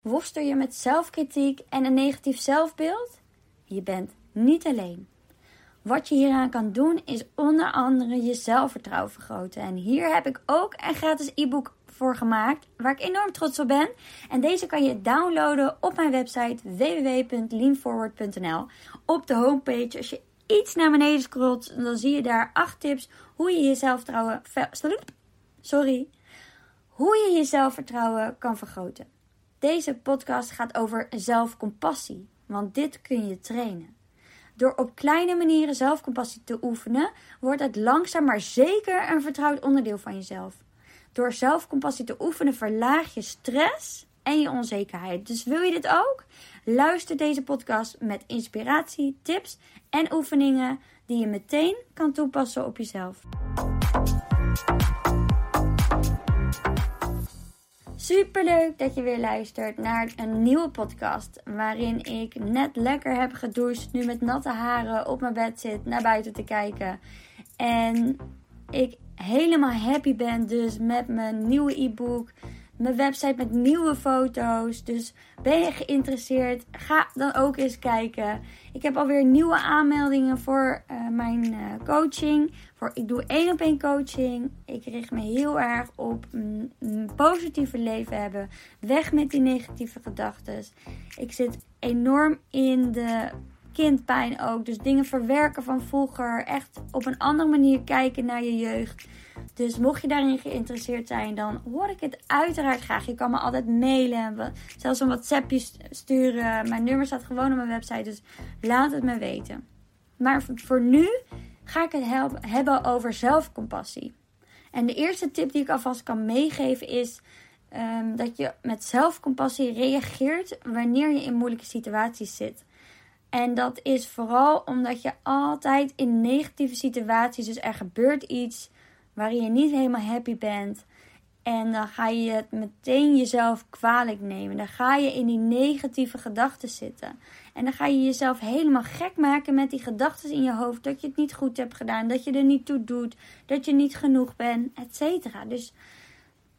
Worstel je met zelfkritiek en een negatief zelfbeeld? Je bent niet alleen. Wat je hieraan kan doen is onder andere je zelfvertrouwen vergroten. En hier heb ik ook een gratis e-book voor gemaakt, waar ik enorm trots op ben. En deze kan je downloaden op mijn website www.leanforward.nl. Op de homepage, als je iets naar beneden scrolt, dan zie je daar acht tips hoe je je zelfvertrouwen, sorry, hoe je je zelfvertrouwen kan vergroten. Deze podcast gaat over zelfcompassie, want dit kun je trainen. Door op kleine manieren zelfcompassie te oefenen, wordt het langzaam maar zeker een vertrouwd onderdeel van jezelf. Door zelfcompassie te oefenen verlaag je stress en je onzekerheid. Dus wil je dit ook? Luister deze podcast met inspiratie, tips en oefeningen die je meteen kan toepassen op jezelf. Super leuk dat je weer luistert naar een nieuwe podcast. Waarin ik net lekker heb gedoucht, nu met natte haren op mijn bed zit, naar buiten te kijken. En ik helemaal happy ben dus met mijn nieuwe e-book mijn website met nieuwe foto's. Dus ben je geïnteresseerd? Ga dan ook eens kijken. Ik heb alweer nieuwe aanmeldingen voor uh, mijn uh, coaching. Voor, ik doe één op één coaching. Ik richt me heel erg op een, een positieve leven hebben. Weg met die negatieve gedachten. Ik zit enorm in de kindpijn ook. Dus dingen verwerken van vroeger. Echt op een andere manier kijken naar je jeugd. Dus mocht je daarin geïnteresseerd zijn, dan hoor ik het uiteraard graag. Je kan me altijd mailen, zelfs een WhatsAppje sturen. Mijn nummer staat gewoon op mijn website, dus laat het me weten. Maar voor nu ga ik het hebben over zelfcompassie. En de eerste tip die ik alvast kan meegeven is ehm, dat je met zelfcompassie reageert wanneer je in moeilijke situaties zit. En dat is vooral omdat je altijd in negatieve situaties, dus er gebeurt iets waarin je niet helemaal happy bent. En dan ga je het meteen jezelf kwalijk nemen. Dan ga je in die negatieve gedachten zitten. En dan ga je jezelf helemaal gek maken met die gedachten in je hoofd. Dat je het niet goed hebt gedaan. Dat je er niet toe doet. Dat je niet genoeg bent. Et Dus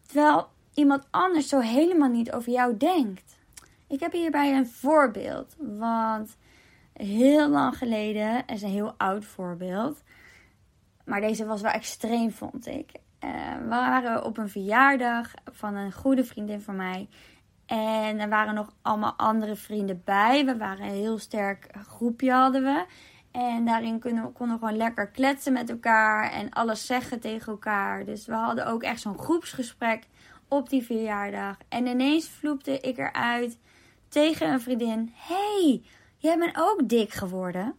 terwijl iemand anders zo helemaal niet over jou denkt. Ik heb hierbij een voorbeeld. Want heel lang geleden, is een heel oud voorbeeld. Maar deze was wel extreem, vond ik. Uh, we waren op een verjaardag van een goede vriendin van mij. En er waren nog allemaal andere vrienden bij. We waren een heel sterk groepje hadden we. En daarin konden we, konden we gewoon lekker kletsen met elkaar en alles zeggen tegen elkaar. Dus we hadden ook echt zo'n groepsgesprek op die verjaardag. En ineens vloepte ik eruit tegen een vriendin: Hey, jij bent ook dik geworden.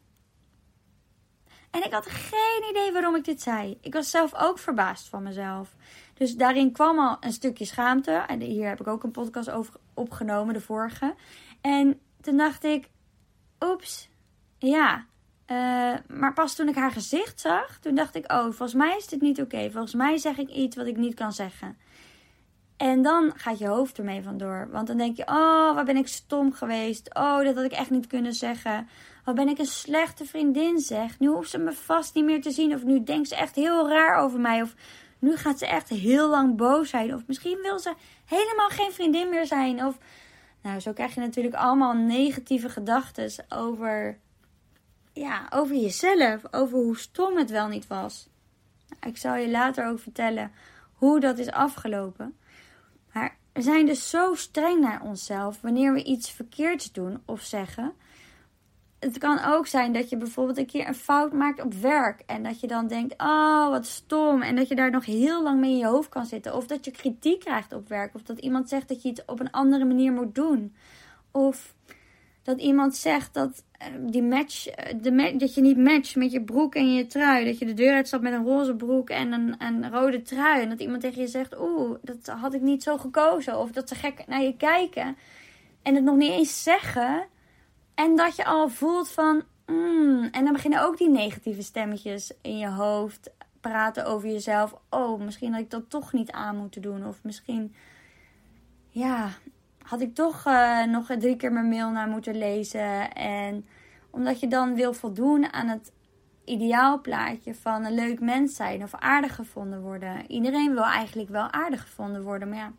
En ik had geen idee waarom ik dit zei. Ik was zelf ook verbaasd van mezelf. Dus daarin kwam al een stukje schaamte. En hier heb ik ook een podcast over opgenomen, de vorige. En toen dacht ik, oeps, ja. Uh, maar pas toen ik haar gezicht zag, toen dacht ik, oh, volgens mij is dit niet oké. Volgens mij zeg ik iets wat ik niet kan zeggen. En dan gaat je hoofd ermee vandoor. Want dan denk je, oh, waar ben ik stom geweest. Oh, dat had ik echt niet kunnen zeggen. Wat ben ik een slechte vriendin zeg. Nu hoeft ze me vast niet meer te zien. Of nu denkt ze echt heel raar over mij. Of nu gaat ze echt heel lang boos zijn. Of misschien wil ze helemaal geen vriendin meer zijn. Of nou, zo krijg je natuurlijk allemaal negatieve gedachten over, ja, over jezelf. Over hoe stom het wel niet was. Nou, ik zal je later ook vertellen hoe dat is afgelopen. We zijn dus zo streng naar onszelf wanneer we iets verkeerds doen of zeggen het kan ook zijn dat je bijvoorbeeld een keer een fout maakt op werk. En dat je dan denkt, oh wat stom. En dat je daar nog heel lang mee in je hoofd kan zitten. Of dat je kritiek krijgt op werk. Of dat iemand zegt dat je het op een andere manier moet doen. Of dat iemand zegt dat, die match, eh, de dat je niet matcht met je broek en je trui. Dat je de deur uitstapt met een roze broek en een, een rode trui. En dat iemand tegen je zegt, oeh, dat had ik niet zo gekozen. Of dat ze gek naar je kijken. En het nog niet eens zeggen en dat je al voelt van. Mm, en dan beginnen ook die negatieve stemmetjes in je hoofd praten over jezelf. Oh, misschien had ik dat toch niet aan moeten doen. Of misschien. Ja, had ik toch uh, nog drie keer mijn mail naar moeten lezen. En omdat je dan wil voldoen aan het ideaalplaatje van een leuk mens zijn of aardig gevonden worden. Iedereen wil eigenlijk wel aardig gevonden worden. Maar ja,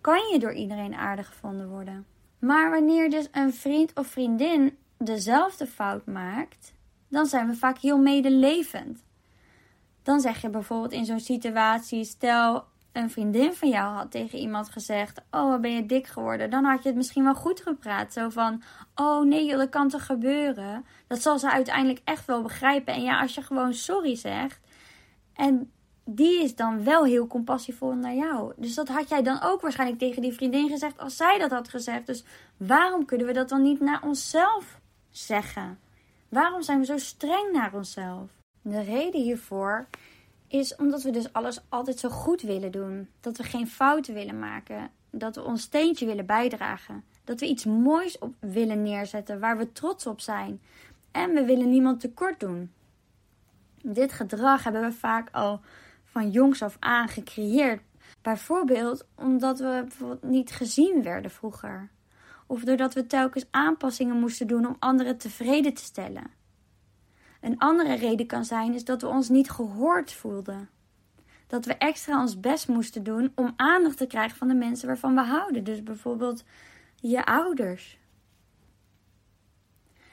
kan je door iedereen aardig gevonden worden? Maar wanneer dus een vriend of vriendin dezelfde fout maakt, dan zijn we vaak heel medelevend. Dan zeg je bijvoorbeeld in zo'n situatie: stel een vriendin van jou had tegen iemand gezegd: Oh, ben je dik geworden? Dan had je het misschien wel goed gepraat. Zo van: Oh nee, dat kan toch gebeuren? Dat zal ze uiteindelijk echt wel begrijpen. En ja, als je gewoon sorry zegt. En die is dan wel heel compassievol naar jou. Dus dat had jij dan ook waarschijnlijk tegen die vriendin gezegd als zij dat had gezegd. Dus waarom kunnen we dat dan niet naar onszelf zeggen? Waarom zijn we zo streng naar onszelf? De reden hiervoor is omdat we dus alles altijd zo goed willen doen. Dat we geen fouten willen maken. Dat we ons steentje willen bijdragen. Dat we iets moois op willen neerzetten waar we trots op zijn. En we willen niemand tekort doen. Dit gedrag hebben we vaak al van jongs af aan gecreëerd. Bijvoorbeeld omdat we bijvoorbeeld niet gezien werden vroeger. Of doordat we telkens aanpassingen moesten doen om anderen tevreden te stellen. Een andere reden kan zijn is dat we ons niet gehoord voelden. Dat we extra ons best moesten doen om aandacht te krijgen van de mensen waarvan we houden. Dus bijvoorbeeld je ouders.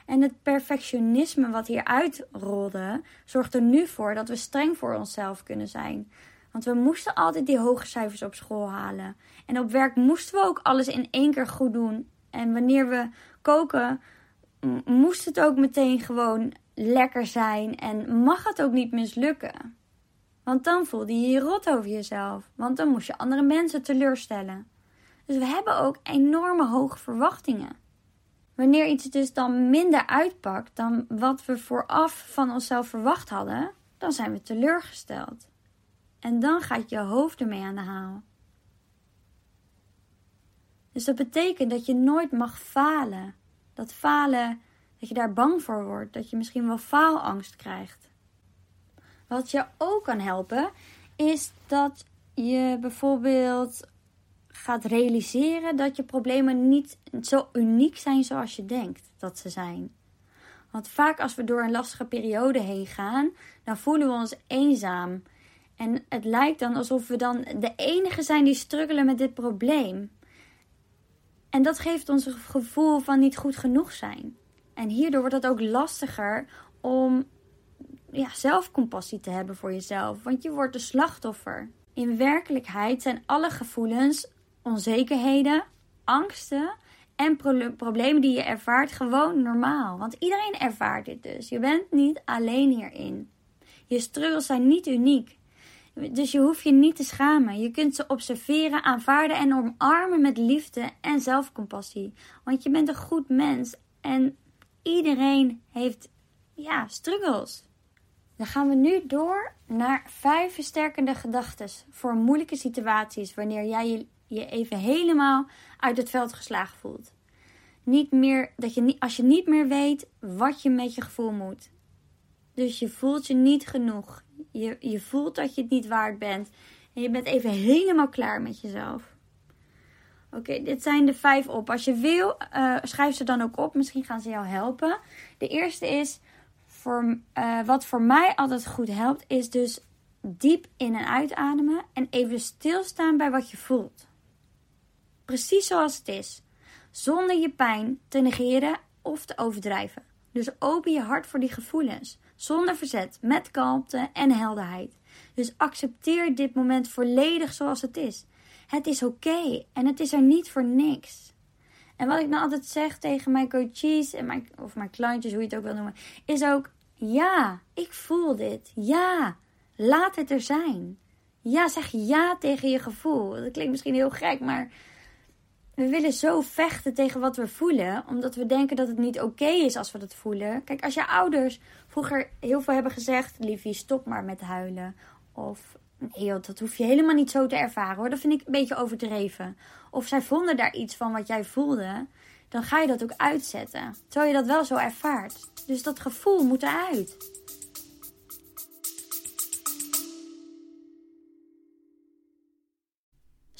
En het perfectionisme wat hier uitrolde, zorgt er nu voor dat we streng voor onszelf kunnen zijn. Want we moesten altijd die hoge cijfers op school halen. En op werk moesten we ook alles in één keer goed doen. En wanneer we koken, moest het ook meteen gewoon lekker zijn en mag het ook niet mislukken. Want dan voelde je je rot over jezelf, want dan moest je andere mensen teleurstellen. Dus we hebben ook enorme hoge verwachtingen. Wanneer iets dus dan minder uitpakt dan wat we vooraf van onszelf verwacht hadden, dan zijn we teleurgesteld. En dan gaat je hoofd ermee aan de haal. Dus dat betekent dat je nooit mag falen. Dat falen dat je daar bang voor wordt. Dat je misschien wel faalangst krijgt. Wat je ook kan helpen, is dat je bijvoorbeeld gaat realiseren dat je problemen niet zo uniek zijn zoals je denkt dat ze zijn. Want vaak als we door een lastige periode heen gaan, dan voelen we ons eenzaam. En het lijkt dan alsof we dan de enige zijn die struggelen met dit probleem. En dat geeft ons een gevoel van niet goed genoeg zijn. En hierdoor wordt het ook lastiger om ja, zelfcompassie te hebben voor jezelf, want je wordt de slachtoffer. In werkelijkheid zijn alle gevoelens, onzekerheden, angsten en problemen die je ervaart gewoon normaal. Want iedereen ervaart dit dus. Je bent niet alleen hierin. Je struggles zijn niet uniek. Dus je hoeft je niet te schamen. Je kunt ze observeren, aanvaarden en omarmen met liefde en zelfcompassie. Want je bent een goed mens en Iedereen heeft ja, struggles. Dan gaan we nu door naar vijf versterkende gedachten voor moeilijke situaties wanneer jij je, je even helemaal uit het veld geslagen voelt. Niet meer, dat je niet, als je niet meer weet wat je met je gevoel moet. Dus je voelt je niet genoeg. Je, je voelt dat je het niet waard bent. En je bent even helemaal klaar met jezelf. Oké, dit zijn de vijf op. Als je wil, uh, schrijf ze dan ook op. Misschien gaan ze jou helpen. De eerste is, voor, uh, wat voor mij altijd goed helpt, is dus diep in- en uitademen. En even stilstaan bij wat je voelt. Precies zoals het is. Zonder je pijn te negeren of te overdrijven. Dus open je hart voor die gevoelens. Zonder verzet, met kalmte en helderheid. Dus accepteer dit moment volledig zoals het is. Het is oké en het is er niet voor niks. En wat ik nou altijd zeg tegen mijn coaches en mijn, of mijn klantjes, hoe je het ook wil noemen, is ook: ja, ik voel dit. Ja, laat het er zijn. Ja, zeg ja tegen je gevoel. Dat klinkt misschien heel gek, maar we willen zo vechten tegen wat we voelen, omdat we denken dat het niet oké is als we dat voelen. Kijk, als je ouders vroeger heel veel hebben gezegd: liefie, stop maar met huilen. Of Nee dat hoef je helemaal niet zo te ervaren hoor. Dat vind ik een beetje overdreven. Of zij vonden daar iets van wat jij voelde, dan ga je dat ook uitzetten. Terwijl je dat wel zo ervaart. Dus dat gevoel moet eruit.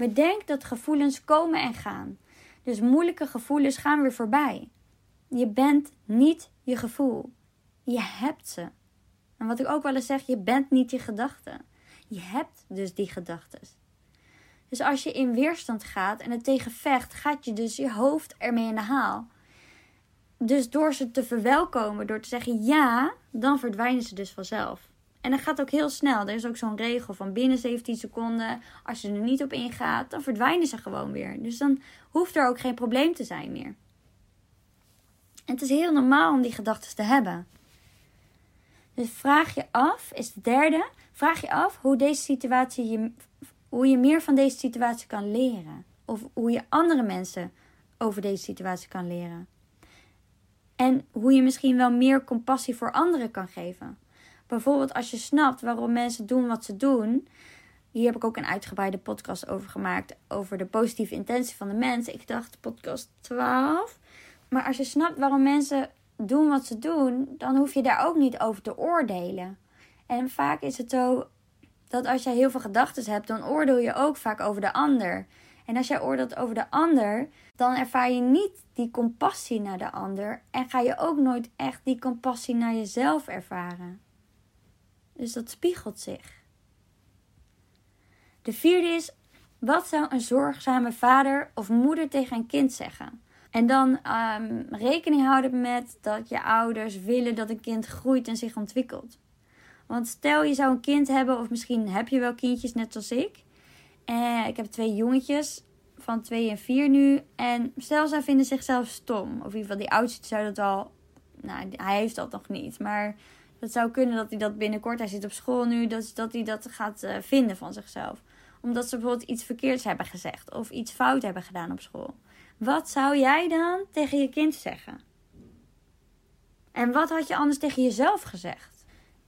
Bedenk dat gevoelens komen en gaan. Dus moeilijke gevoelens gaan weer voorbij. Je bent niet je gevoel. Je hebt ze. En wat ik ook wel eens zeg, je bent niet je gedachten. Je hebt dus die gedachten. Dus als je in weerstand gaat en het tegen vecht, gaat je dus je hoofd ermee in de haal. Dus door ze te verwelkomen, door te zeggen ja, dan verdwijnen ze dus vanzelf. En dat gaat ook heel snel. Er is ook zo'n regel van binnen 17 seconden. Als je er niet op ingaat, dan verdwijnen ze gewoon weer. Dus dan hoeft er ook geen probleem te zijn meer. En het is heel normaal om die gedachten te hebben. Dus vraag je af, is de derde, vraag je af hoe deze situatie je, hoe je meer van deze situatie kan leren. Of hoe je andere mensen over deze situatie kan leren. En hoe je misschien wel meer compassie voor anderen kan geven. Bijvoorbeeld als je snapt waarom mensen doen wat ze doen. Hier heb ik ook een uitgebreide podcast over gemaakt. Over de positieve intentie van de mens. Ik dacht podcast 12. Maar als je snapt waarom mensen doen wat ze doen, dan hoef je daar ook niet over te oordelen. En vaak is het zo dat als jij heel veel gedachten hebt, dan oordeel je ook vaak over de ander. En als jij oordeelt over de ander, dan ervaar je niet die compassie naar de ander. En ga je ook nooit echt die compassie naar jezelf ervaren. Dus dat spiegelt zich. De vierde is: wat zou een zorgzame vader of moeder tegen een kind zeggen? En dan um, rekening houden met dat je ouders willen dat een kind groeit en zich ontwikkelt. Want stel je zou een kind hebben, of misschien heb je wel kindjes net als ik. En ik heb twee jongetjes van twee en vier nu. En stel zij vinden zichzelf stom. Of in ieder geval die oudste zou dat al. Nou, hij heeft dat nog niet. Maar het zou kunnen dat hij dat binnenkort, hij zit op school nu, dat, dat hij dat gaat uh, vinden van zichzelf. Omdat ze bijvoorbeeld iets verkeerds hebben gezegd of iets fout hebben gedaan op school. Wat zou jij dan tegen je kind zeggen? En wat had je anders tegen jezelf gezegd?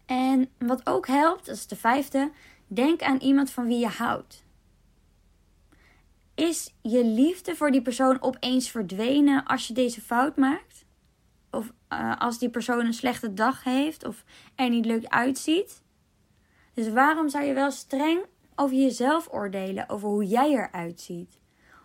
En wat ook helpt, dat is de vijfde, denk aan iemand van wie je houdt. Is je liefde voor die persoon opeens verdwenen als je deze fout maakt? Of uh, als die persoon een slechte dag heeft of er niet leuk uitziet. Dus waarom zou je wel streng over jezelf oordelen, over hoe jij eruit ziet?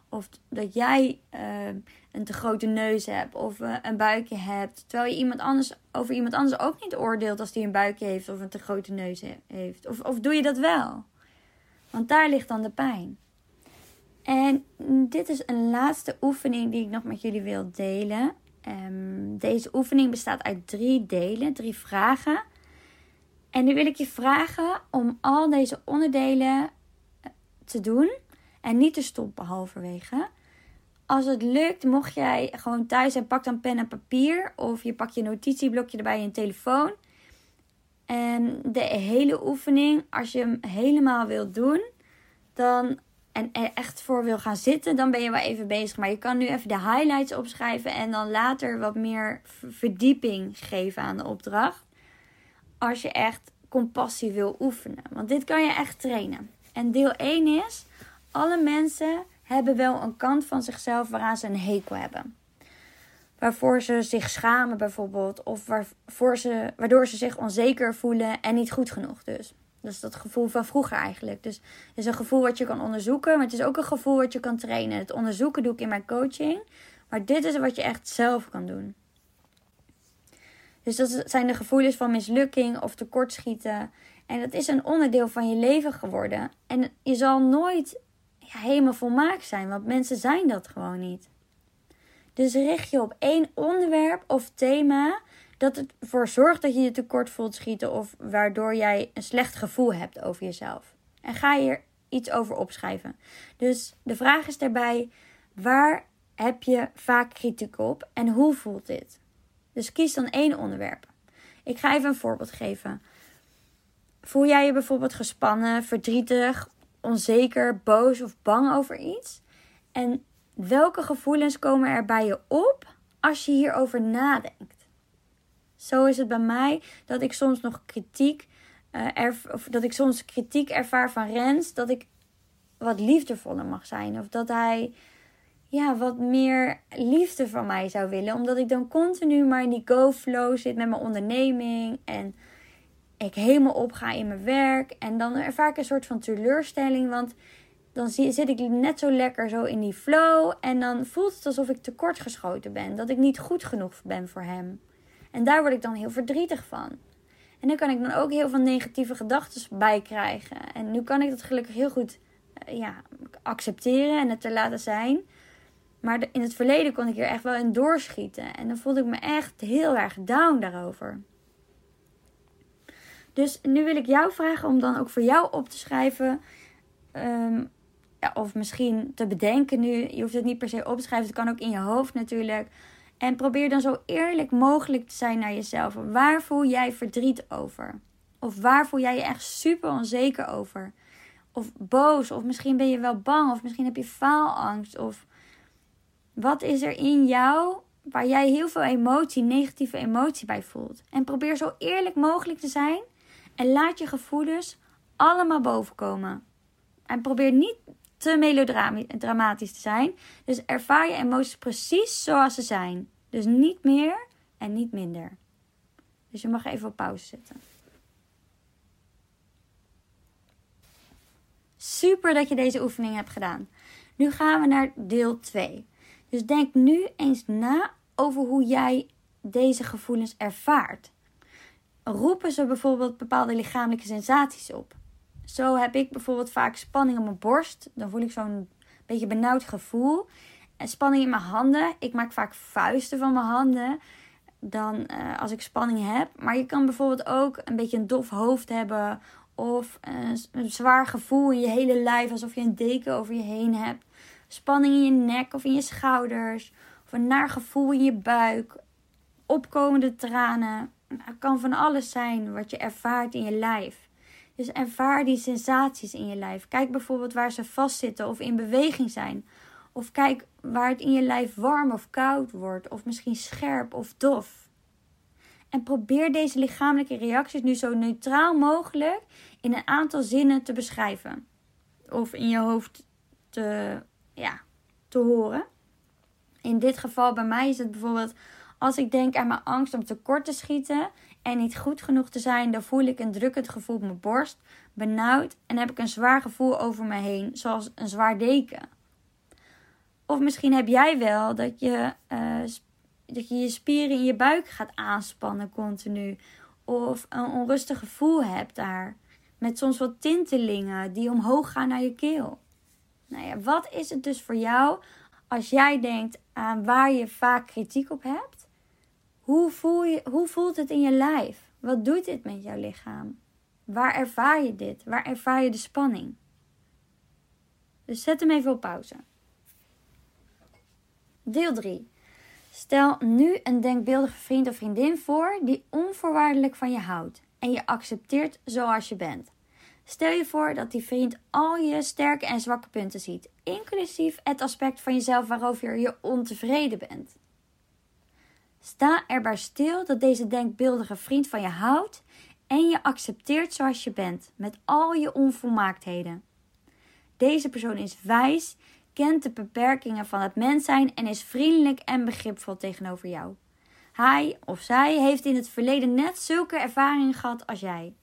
Of dat jij uh, een te grote neus hebt of uh, een buikje hebt. Terwijl je iemand anders, over iemand anders ook niet oordeelt als die een buikje heeft of een te grote neus heeft. Of, of doe je dat wel? Want daar ligt dan de pijn. En dit is een laatste oefening die ik nog met jullie wil delen. Um, deze oefening bestaat uit drie delen, drie vragen. En nu wil ik je vragen om al deze onderdelen eh, te doen en niet te stoppen halverwege. Als het lukt, mocht jij gewoon thuis zijn, pak dan pen en papier of je pakt je notitieblokje erbij in je telefoon. En de hele oefening, als je hem helemaal wilt doen, dan en er echt voor wil gaan zitten, dan ben je wel even bezig. Maar je kan nu even de highlights opschrijven en dan later wat meer verdieping geven aan de opdracht. Als je echt compassie wil oefenen. Want dit kan je echt trainen. En deel 1 is: alle mensen hebben wel een kant van zichzelf waaraan ze een hekel hebben. Waarvoor ze zich schamen bijvoorbeeld. Of waarvoor ze, waardoor ze zich onzeker voelen en niet goed genoeg dus. Dat is dat gevoel van vroeger eigenlijk. Dus het is een gevoel wat je kan onderzoeken, maar het is ook een gevoel wat je kan trainen. Het onderzoeken doe ik in mijn coaching, maar dit is wat je echt zelf kan doen. Dus dat zijn de gevoelens van mislukking of tekortschieten. En dat is een onderdeel van je leven geworden. En je zal nooit ja, helemaal volmaakt zijn, want mensen zijn dat gewoon niet. Dus richt je op één onderwerp of thema dat het ervoor zorgt dat je je tekort voelt schieten of waardoor jij een slecht gevoel hebt over jezelf. En ga hier iets over opschrijven. Dus de vraag is daarbij: waar heb je vaak kritiek op en hoe voelt dit? Dus kies dan één onderwerp. Ik ga even een voorbeeld geven. Voel jij je bijvoorbeeld gespannen, verdrietig onzeker, boos of bang over iets? En welke gevoelens komen er bij je op als je hierover nadenkt? Zo is het bij mij dat ik soms nog kritiek, uh, of dat ik soms kritiek ervaar van Rens, dat ik wat liefdevoller mag zijn. Of dat hij ja, wat meer liefde van mij zou willen. Omdat ik dan continu maar in die go-flow zit met mijn onderneming. En ik helemaal opga in mijn werk. En dan ervaar ik een soort van teleurstelling. Want dan zit ik net zo lekker zo in die flow. En dan voelt het alsof ik tekortgeschoten ben. Dat ik niet goed genoeg ben voor hem. En daar word ik dan heel verdrietig van. En dan kan ik dan ook heel veel negatieve gedachten bij krijgen. En nu kan ik dat gelukkig heel goed eh, ja, accepteren en het te laten zijn. Maar in het verleden kon ik hier echt wel in doorschieten. En dan voelde ik me echt heel erg down daarover. Dus nu wil ik jou vragen om dan ook voor jou op te schrijven. Ehm, ja, of misschien te bedenken nu. Je hoeft het niet per se op te schrijven. Het kan ook in je hoofd natuurlijk. En probeer dan zo eerlijk mogelijk te zijn naar jezelf. Waar voel jij verdriet over? Of waar voel jij je echt super onzeker over? Of boos? Of misschien ben je wel bang? Of misschien heb je faalangst? Of wat is er in jou waar jij heel veel emotie, negatieve emotie bij voelt? En probeer zo eerlijk mogelijk te zijn. En laat je gevoelens allemaal bovenkomen. En probeer niet te melodramatisch te zijn. Dus ervaar je emoties precies zoals ze zijn. Dus niet meer en niet minder. Dus je mag even op pauze zetten. Super dat je deze oefening hebt gedaan. Nu gaan we naar deel 2. Dus denk nu eens na over hoe jij deze gevoelens ervaart. Roepen ze bijvoorbeeld bepaalde lichamelijke sensaties op? Zo heb ik bijvoorbeeld vaak spanning op mijn borst. Dan voel ik zo'n beetje benauwd gevoel. En spanning in mijn handen. Ik maak vaak vuisten van mijn handen. Dan uh, als ik spanning heb. Maar je kan bijvoorbeeld ook een beetje een dof hoofd hebben. Of een, een zwaar gevoel in je hele lijf. Alsof je een deken over je heen hebt. Spanning in je nek of in je schouders. Of een naar gevoel in je buik. Opkomende tranen. Het kan van alles zijn wat je ervaart in je lijf. Dus ervaar die sensaties in je lijf. Kijk bijvoorbeeld waar ze vastzitten of in beweging zijn. Of kijk waar het in je lijf warm of koud wordt. Of misschien scherp of dof. En probeer deze lichamelijke reacties nu zo neutraal mogelijk in een aantal zinnen te beschrijven. Of in je hoofd te, ja, te horen. In dit geval bij mij is het bijvoorbeeld als ik denk aan mijn angst om tekort te schieten en niet goed genoeg te zijn, dan voel ik een drukkend gevoel op mijn borst, benauwd en heb ik een zwaar gevoel over me heen, zoals een zwaar deken. Of misschien heb jij wel dat je, uh, dat je je spieren in je buik gaat aanspannen continu. Of een onrustig gevoel hebt daar. Met soms wat tintelingen die omhoog gaan naar je keel. Nou ja, wat is het dus voor jou als jij denkt aan waar je vaak kritiek op hebt? Hoe, voel je, hoe voelt het in je lijf? Wat doet dit met jouw lichaam? Waar ervaar je dit? Waar ervaar je de spanning? Dus zet hem even op pauze. Deel 3. Stel nu een denkbeeldige vriend of vriendin voor die onvoorwaardelijk van je houdt en je accepteert zoals je bent. Stel je voor dat die vriend al je sterke en zwakke punten ziet, inclusief het aspect van jezelf waarover je ontevreden bent. Sta erbij stil dat deze denkbeeldige vriend van je houdt en je accepteert zoals je bent, met al je onvolmaaktheden. Deze persoon is wijs, kent de beperkingen van het mens zijn en is vriendelijk en begripvol tegenover jou. Hij of zij heeft in het verleden net zulke ervaringen gehad als jij.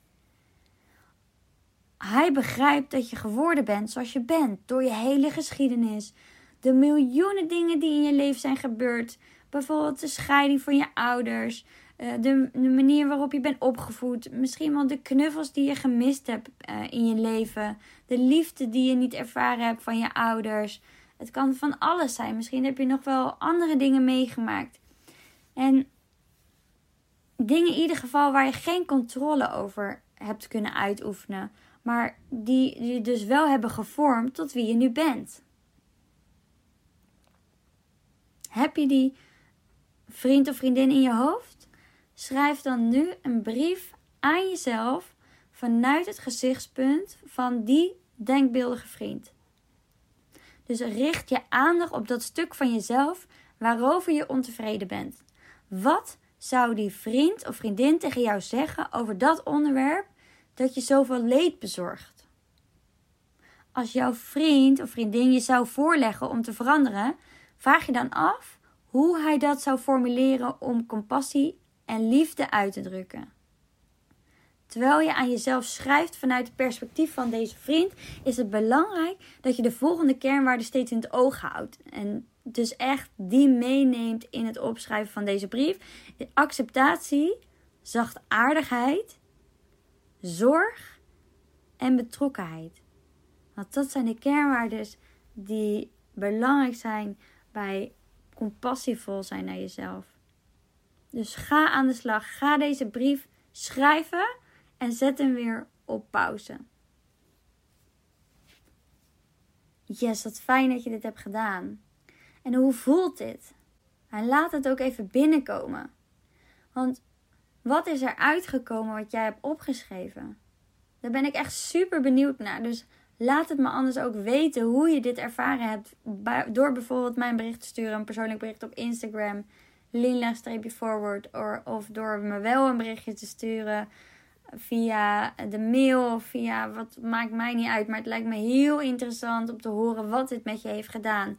Hij begrijpt dat je geworden bent zoals je bent door je hele geschiedenis, de miljoenen dingen die in je leven zijn gebeurd, Bijvoorbeeld de scheiding van je ouders. Eh, de, de, manier waarop je bent opgevoed. Misschien wel de knuffels die je gemist hebt eh, in je leven. De liefde die je niet ervaren hebt van je ouders. Het kan van alles zijn. Misschien heb je nog wel andere dingen meegemaakt. En dingen in ieder geval waar je geen controle over hebt kunnen uitoefenen. Maar die je dus wel hebben gevormd tot wie je nu bent. Heb je die vriend of vriendin in je hoofd? Schrijf dan nu een brief aan jezelf vanuit het gezichtspunt van die denkbeeldige vriend. Dus richt je aandacht op dat stuk van jezelf waarover je ontevreden bent. Wat zou die vriend of vriendin tegen jou zeggen over dat onderwerp dat je zoveel leed bezorgt? Als jouw vriend of vriendin je zou voorleggen om te veranderen, vraag je dan af hoe hij dat zou formuleren om compassie en liefde uit te drukken. Terwijl je aan jezelf schrijft vanuit het perspectief van deze vriend, is het belangrijk dat je de volgende kernwaarden steeds in het oog houdt. En dus echt die meeneemt in het opschrijven van deze brief. Acceptatie, zachtaardigheid, zorg en betrokkenheid. Want dat zijn de kernwaarden die belangrijk zijn bij compassievol zijn naar jezelf. Dus ga aan de slag. Ga deze brief schrijven en zet hem weer op pauze. Yes, wat fijn dat je dit hebt gedaan. En hoe voelt dit? En laat het ook even binnenkomen. Want wat is er uitgekomen wat jij hebt opgeschreven? Daar ben ik echt super benieuwd naar. Dus laat het me anders ook weten hoe je dit ervaren hebt. Door bijvoorbeeld mijn bericht te sturen, een persoonlijk bericht op Instagram, linla-forward. Of door me wel een berichtje te sturen via de mail of via wat maakt mij niet uit. Maar het lijkt me heel interessant om te horen wat dit met je heeft gedaan.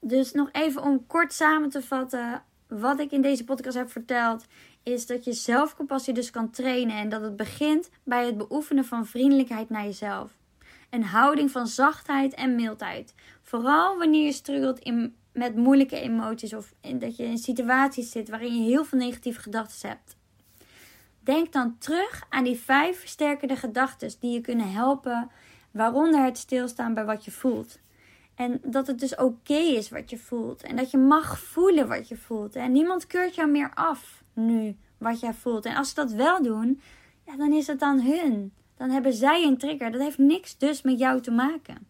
Dus nog even om kort samen te vatten. Wat ik in deze podcast heb verteld, is dat je zelfcompassie dus kan trainen. En dat het begint bij het beoefenen van vriendelijkheid naar jezelf. Een houding van zachtheid en mildheid. Vooral wanneer je struggelt in, met moeilijke emoties of dat je in situaties zit waarin je heel veel negatieve gedachten hebt. Denk dan terug aan die vijf versterkende gedachten die je kunnen helpen, waaronder het stilstaan bij wat je voelt. En dat het dus oké is wat je voelt. En dat je mag voelen wat je voelt. En niemand keurt jou meer af nu wat jij voelt. En als ze dat wel doen, ja, dan is het dan hun. Dan hebben zij een trigger. Dat heeft niks dus met jou te maken.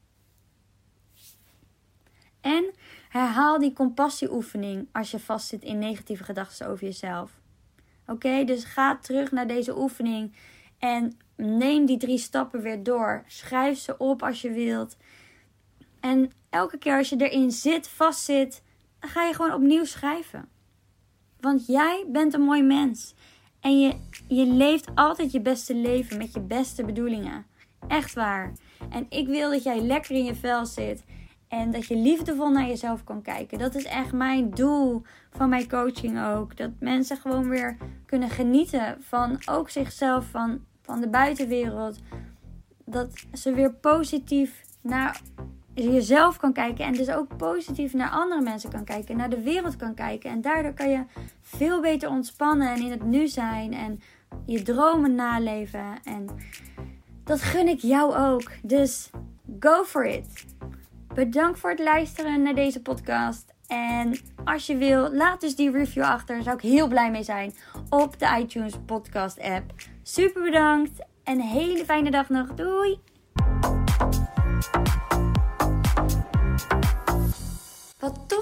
En herhaal die compassieoefening als je vastzit in negatieve gedachten over jezelf. Oké, dus ga terug naar deze oefening en neem die drie stappen weer door. Schrijf ze op als je wilt. En elke keer als je erin zit, vastzit, ga je gewoon opnieuw schrijven. Want jij bent een mooi mens. En je, je leeft altijd je beste leven met je beste bedoelingen. Echt waar. En ik wil dat jij lekker in je vel zit. En dat je liefdevol naar jezelf kan kijken. Dat is echt mijn doel van mijn coaching ook. Dat mensen gewoon weer kunnen genieten van ook zichzelf, van, van de buitenwereld. Dat ze weer positief naar jezelf kan kijken. En dus ook positief naar andere mensen kan kijken. Naar de wereld kan kijken. En daardoor kan je veel beter ontspannen en in het nu zijn. En je dromen naleven. En dat gun ik jou ook. Dus go for it. Bedankt voor het luisteren naar deze podcast. En als je wil, laat dus die review achter. Daar zou ik heel blij mee zijn. Op de iTunes podcast app. Super bedankt. En een hele fijne dag nog. Doei!